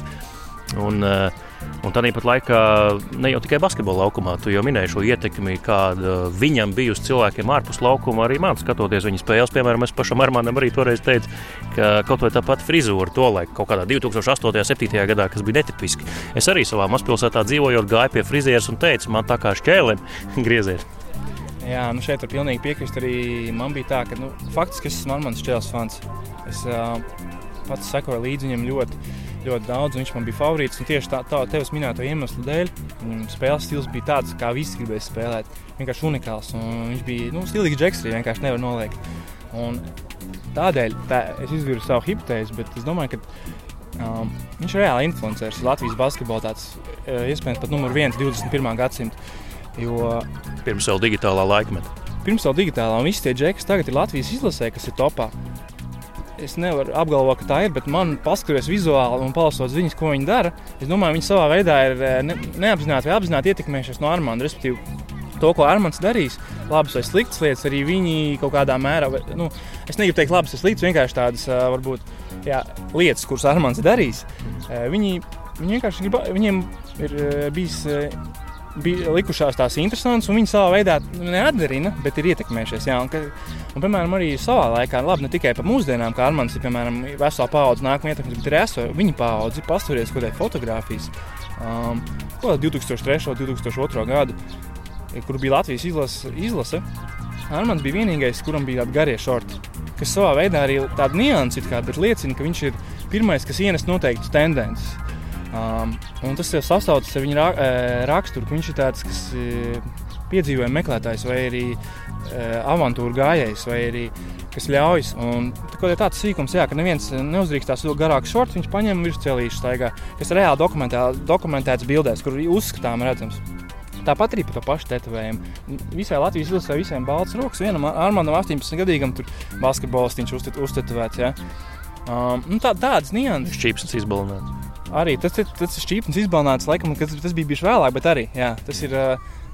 Un, uh, Un tāpat laikā ne jau tikai basketbola laukumā, tu jau minēji šo ietekmi, kāda viņam bija uz cilvēkiem ārpus laukuma. Arī man skatoties viņa spēles, piemēram, es pašam Armānam arī toreiz teicu, ka kaut vai tāpat frizūra to laiku, kaut kādā 2008. un 2007. gadā, kas bija netipiski. Es arī savā mazpilsētā dzīvojot, gāju pie frizieres un teicu, man tā kā šķēlēm [laughs] griezies. Jā, nu šeit var pilnīgi piekrist. Arī man bija tā, ka nu, faktiski es esmu Armāns Čēlis fans. Es uh, pats sekoju līdzi viņam ļoti ļoti daudz. Viņš man bija favorīts. Tieši tā, tā tevis minēto iemeslu dēļ. Spēles stils bija tāds, kā visi gribēja spēlēt. Vienkārši unikāls. Viņš bija nu, stilīgs džeks, arī vienkārši nevar noliekt. Un tādēļ tā, es izviru savu hipotēzi, bet es domāju, ka um, viņš ir reāli influenceris Latvijas basketbolā. Tāds uh, iespējams pat numur viens 21. gadsimta. Jo, pirms vēl digitālā laikmeta. Pirms vēl digitālā, un visi tie džeki tagad ir Latvijas izlasē, kas ir topā es nevaru apgalvot, ka tā ir, bet man paskatoties vizuāli un palasot ziņas, ko viņi dara, es domāju, viņi savā veidā ir eh, ne, neapzināti vai apzināti ietekmējušies no Armāna. Respektīvi, to, ko Armāns darīs, labas vai sliktas lietas, arī viņi kaut kādā mērā, nu, es negribu teikt, labas vai sliktas, vienkārši tādas eh, varbūt jā, lietas, kuras Armāns darīs. Eh, viņi, viņi vienkārši grib, viņiem ir bijis bija likušās tās interesantas, un viņi savā veidā neatdarina, bet ir ietekmējušies. Jā, un, ka, un, piemēram, arī savā laikā, labi, ne tikai par mūsdienām, kā Armāns ir piemēram vesela paudze, nākamā ietekmes, bet arī eso, viņa paudze pasturies kaut kādā fotografijas. Um, 2003. un 2002. gadu, kur bija Latvijas izlase, izlase Armāns bija vienīgais, kuram bija tādi garie šorti, kas savā veidā arī tāda nianses liecina, ka viņš ir pirmais, kas ienes noteiktas tendences. Um, tas jau sasaucas ar viņa ra raksturu, ka viņš ir tāds, kas piedzīvoja meklētājs vai arī uh, avantūru gājējs, vai arī kas ļaujas. Un, tā ir tāds sīkums, jā, ka neviens neuzdrīkstās vēl garāku šortu, viņš paņem virscelīšu staigā, kas reāli dokumentēts bildēs, kur uzskatām redzams. Tāpat arī par to pašu tetovējumu. Visai Latvijas izlasē visiem balts rokas, vienam Armānam 18 gadīgam tur basketbolistiņš uztetovēts. Ja? Um, nu tā, tādas nianses. Šķīpstas izbalināts. Arī tas, tas, tas ir šķīpnis izbalnāts, laikam, tas, tas bija bijis vēlāk, bet arī jā, tas ir.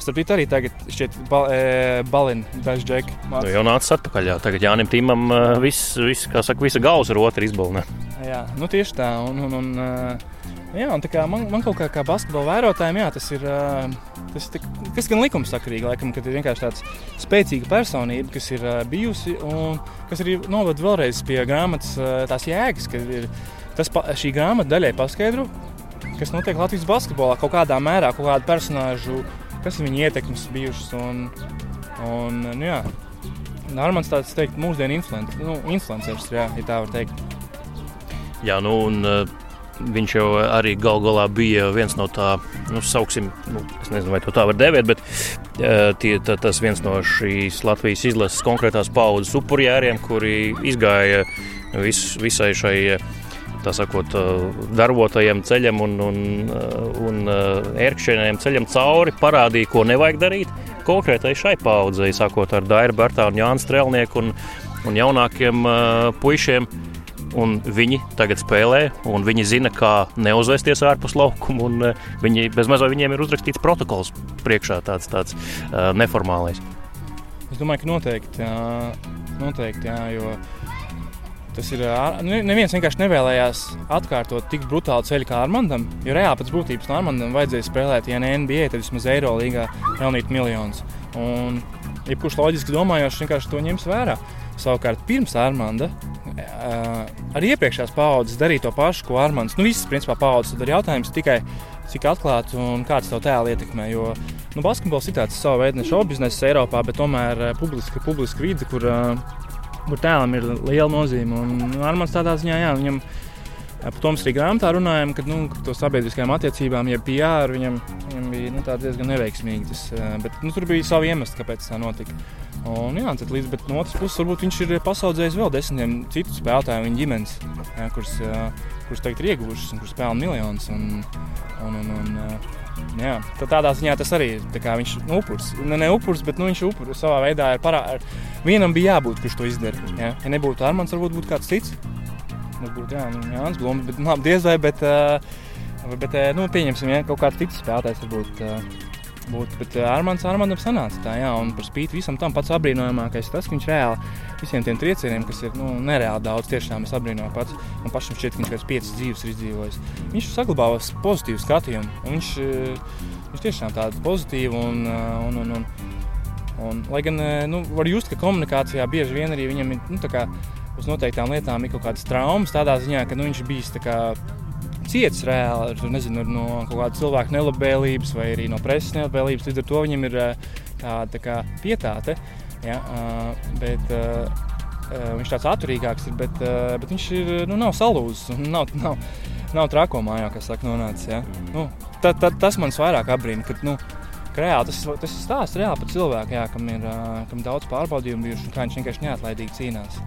Starp citu, arī tagad šķiet, bal, e, balina daži džeki. Nu, jau nācis atpakaļ. Jā. Tagad Jānis Timam viss, vis, saka, visa galva ar otru izbalnā. Jā, nu tieši tā. Un, un, un, jā, un tā kā man, man kaut kā, kā basketbola vērotājiem, jā, tas ir. Tas ir kas gan likumsakarīgi, laikam, kad ir vienkārši tāds spēcīga personība, kas ir bijusi un kas arī novada vēlreiz pie grāmatas tās jēgas, ka ir Tas pa, šī grāmata daļai paskaidro, kas notiek Latvijas basketbolā, kaut kādā mērā, kaut kādu personāžu, kas ir viņa ietekmes bijušas. Un, un, nu, jā, Normāls tāds teikt, mūsdienu influenceris, nu, influenceris jā, ja tā var teikt. Jā, nu, un, uh, viņš jau arī gal galā bija viens no tā, nu, sauksim, nu, es nezinu, vai to tā var dēvēt, bet uh, tie, tā, tas viens no šīs Latvijas izlases konkrētās paudzes upurjēriem, kuri izgāja vis, visai šai uh, tā sakot, darbotajiem ceļam un, un, un ērkšķieniem ceļam cauri, parādīja, ko nevajag darīt. Konkrētai šai paudzei, sākot ar Dairu Bērtānu, Jānu Strelnieku un, un jaunākiem uh, puišiem. Un viņi tagad spēlē, un viņi zina, kā neuzvesties ārpus laukuma. Uh, viņi bezmaz viņiem ir uzrakstīts protokols priekšā, tāds, tāds uh, neformālais. Es domāju, ka noteikti, jā, noteikti jā, jo Tas ir. Neviens vienkārši nevēlējās atkārtot tik brutālu ceļu kā Armandam. Jo reāli pēc būtības no Armandam vajadzēja spēlēt, ja ne NBA, tad vismaz Eiro līgā pelnīt miljonus. Un, ja kurš loģiski domājošs, vienkārši to ņems vērā. Savukārt, pirms Armanda arī iepriekšējās paudzes darīja to pašu, ko Armands. Nu, visas, principā, paudzes ir jautājums tikai, cik atklāts un kāds tev tēlu ietekmē. Jo nu, basketbols ir tāds savu veidu šovu biznesa Eiropā, bet tomēr publiska, publiska vide, kur uh, kur tēlam ir liela nozīme. Un Armāns tādā ziņā, jā, viņam par to mēs arī grāmatā runājam, ka nu, to sabiedriskajām attiecībām, ja PR viņam, viņam bija nu, diezgan neveiksmīgi. Tas, bet nu, tur bija savi iemesli, kāpēc tā notika. Un, jā, tad, līdz, no otras puses, varbūt viņš ir pasaudzējis vēl desmitiem citu spēlētāju, viņa ģimenes, jā, kuras, kuras tagad ir ieguvušas un kuras pelna miljonus. Un, un, un, un, Jā, tādā ziņā tas arī ir. Viņš ir nu, upurs. Ne, ne upurs, bet nu, viņš ir upurs savā veidā. Parā... Vienam bija jābūt, kurš to izdara. Ja, ja nebūtu Armāns, varbūt būtu kāds cits. Varbūt jā, nu, Jānis Blūms, bet nu, diez vai. Bet, bet nu, pieņemsim, ja kaut kāds cits spēlētājs varbūt būtu. Bet Armāns Armānam sanāca tā, jā, un par spīti visam tam pats apbrīnojamākais tas, ka viņš reāli visiem tiem triecieniem, kas ir nu, nereāli daudz, tiešām es apbrīnoju pats. Man pašam šķiet, ka viņš pēc piecas dzīves ir izdzīvojis. Viņš saglabājas pozitīvu skatījumu. Viņš, viņš tiešām tāds pozitīvs un, un, un, un, un, lai gan nu, var just, ka komunikācijā bieži vien arī viņam ir nu, kā, uz noteiktām lietām ir kaut kādas traumas, tādā ziņā, ka nu, viņš bijis cietis reāli ar, nezinu, no kaut kāda cilvēka nelabvēlības vai arī no preses nelabvēlības. Līdz ar to viņam ir tāda tā kā pietāte. Ja, bet, viņš tāds atturīgāks ir, bet, bet viņš ir, nu, nav salūzis. [laughs] Nav, nav, nav trako mājā, kas saka, nonācis. Ja. Nu, ta, ta, tas man vairāk apbrīna. Kad, nu, Reāli, tas, tas ir stāsts reāli par cilvēku, jā, kam ir kam daudz pārbaudījumu bijuši un kā viņš vienkārši neatlaidīgi cīnās.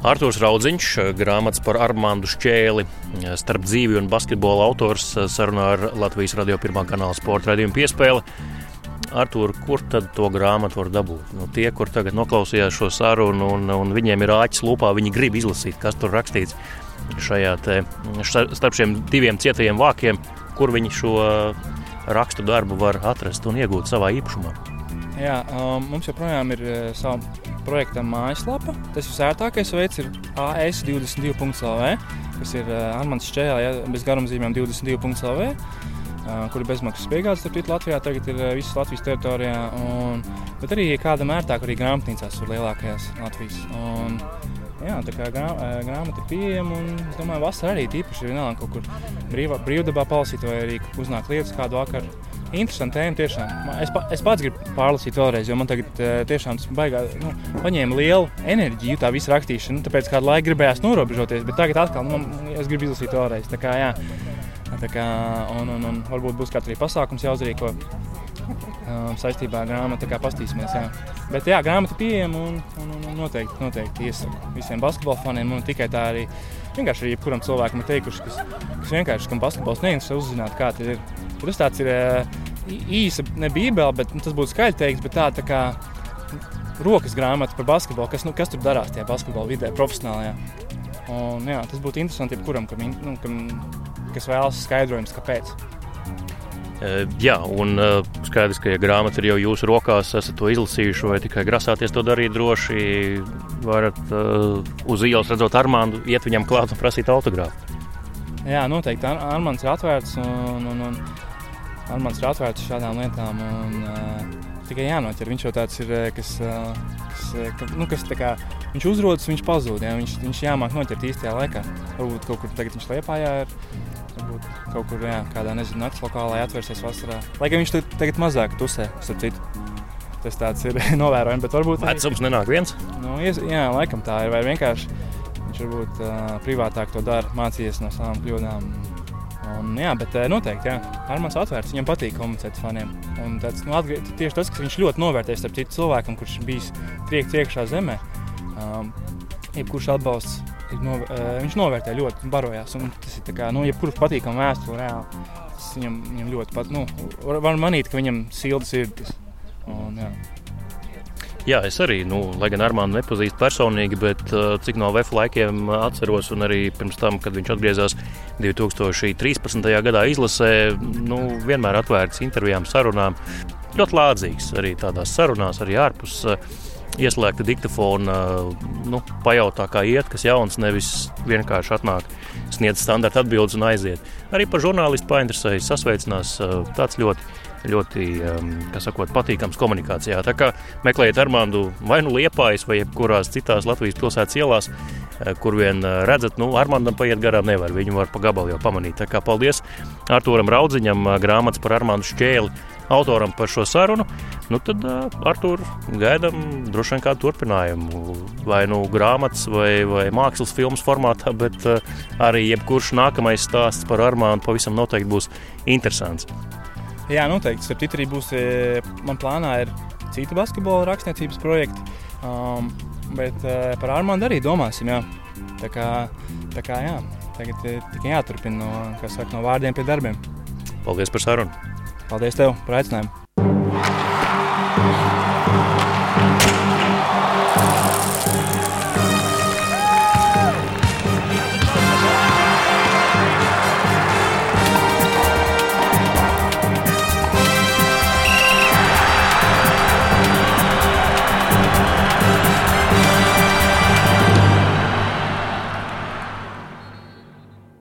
Arthurs Raudziņš, grāmatas par Armāndu Šķēli, starp dzīvi un basketbola autors, sarunā ar Latvijas radio pirmā kanāla sporta raidījumu piespēli. Artur, kur tad to grāmatu var dabūt? Nu, tie, kur tagad noklausījās šo sarunu, un, un viņiem ir āķis lūpā, viņi grib izlasīt, kas tur rakstīts šajā te, starp šiem diviem cietajiem vākiem, kur viņi šo rakstu darbu var atrast un iegūt savā īpašumā. Jā, um, mums joprojām ir uh, sava projekta mājaslapa. Tas visērtākais veids ir AS22.CLV, kas ir uh, Armāns Čēlā, ja, bez garumzīmēm 22.CLV. Uh, kur ir bezmaksas piegādes citu Latvijā, tagad ir uh, visas Latvijas teritorijā. Un, bet arī kādam ērtāk arī grāmatnīcās, kur lielākajās Latvijas. Un, Jā, tā kā grā, uh, grāmata ir pieejama, un es domāju, vasarā arī tīpaši vienalga kaut kur brīvā, brīvdabā palasīt, vai arī uznāk lietas kādu vakaru Interesanti tēma tiešām. Es, pa, es pats gribu pārlasīt vēlreiz, jo man tagad eh, tiešām tas baigā, nu, paņēma lielu enerģiju tā visa rakstīšana. Tāpēc kādu laiku gribējās norobežoties, bet tagad atkal nu, man, es gribu izlasīt vēlreiz. Tā kā, jā, tā kā, un, un, un varbūt būs kāds arī pasākums jāuzrīko um, saistībā ar grāmatu. Pastīsimies. Jā. Bet jā, grāmata pieejama un, un, un noteikti, noteikti iesaku visiem basketbola faniem. Un tikai tā arī vienkārši arī jebkuram cilvēkam ir teikuši, kas, kas vienkārši kam basketbols neinteresē uzzināt, kā tas ir. Tas tāds ir īsa, ne bībele, bet nu, tas būtu skaļi teiks, bet tā, tā kā rokas grāmata par basketbolu, kas, nu, kas tur darās tajā basketbola vidē, profesionālajā. Un, jā, tas būtu interesanti jebkuram, kam, nu, kam, kas vēlas skaidrojums, kāpēc. Jā, un skaidrs, ka ja grāmata ir jau jūsu rokās, esat to izlasījuši vai tikai grasāties to darīt droši. varat uh, uz ielas redzot Armānu, iet viņam klāt un prasīt autogrāfu. Jā, noteikti. Ar Armāns ir atvērts un, un, un Armāns ir atvērts šādām lietām. Un, uh, tikai jānoķer. Viņš jau tāds ir, kas, kas, ka, nu, kas kā, viņš uzrodas, viņš pazūd. Ja? Viņš, viņš jāmāk noķert īstajā laikā. Varbūt kaut kur tagad viņš liepājā ir. Varbūt kaut kur jā, kādā nezinu, naktas lokālā atvērsies vasarā. Lai gan viņš tagad mazāk tusē, starp citu. Tas tāds ir [laughs] novērojams, bet varbūt. Vecums nenāk viens? Nu, jā, laikam tā ir. Vai vienkārši viņš varbūt uh, privātāk to dara, mācījies no savām kļūdām. Un, jā, bet noteikti, jā, Armāns atvērts, viņam patīk komunicēt ar faniem. Un tāds, nu, atgrie, tieši tas, kas viņš ļoti novērtē starp citu cilvēkam, kurš bijis triekts iekšā zemē, um, jebkurš atbalsts, no, viņš novērtē ļoti, barojās. Tas ir kā, nu, jebkurš patīkam vēstuli reāli. Tas viņam, viņam ļoti pat, nu, var, var manīt, ka viņam silda sirdis. Un, jā. Jā, es arī, nu, lai gan Armānu nepazīstu personīgi, bet cik no VF laikiem atceros, un arī pirms tam, kad viņš atgriezās 2013. gadā izlasē, nu, vienmēr atvērts intervijām, sarunām. Ļoti lādzīgs arī tādās sarunās, arī ārpus. Uh, ieslēgta diktafona, nu, pajautā, kā iet, kas jauns, nevis vienkārši atnāk, sniedz standarta atbildes un aiziet. Arī par žurnālistu painteresējas, sasveicinās. Tāds ļoti ļoti sakot, patīkams komunikācijā. Tā kā meklējiet Armānu vai nu Liepājas vai jebkurās citās Latvijas pilsētas ielās, kur vien redzat, nu, Armānam paiet garām nevar. Viņu var pa gabalu jau pamanīt. Tā kā paldies Artūram Raudziņam, grāmatas par Armānu Šķēli autoram par šo sarunu. Nu, tad ar to gaidām droši vien kādu turpinājumu. Vai nu grāmatas, vai, vai mākslas filmas formātā, bet arī jebkurš nākamais stāsts par Armānu pavisam noteikti būs interesants. Jā, noteikti. Starp citu, arī būs man plānā ir citi basketbola rakstniecības projekti. Um, bet uh, par Armānu arī domāsim. Jā. Tā kā, tā kā jā, tagad tikai jāturpina no, saka, no vārdiem pie darbiem. Paldies par sarunu! Paldies tev par aicinājumu!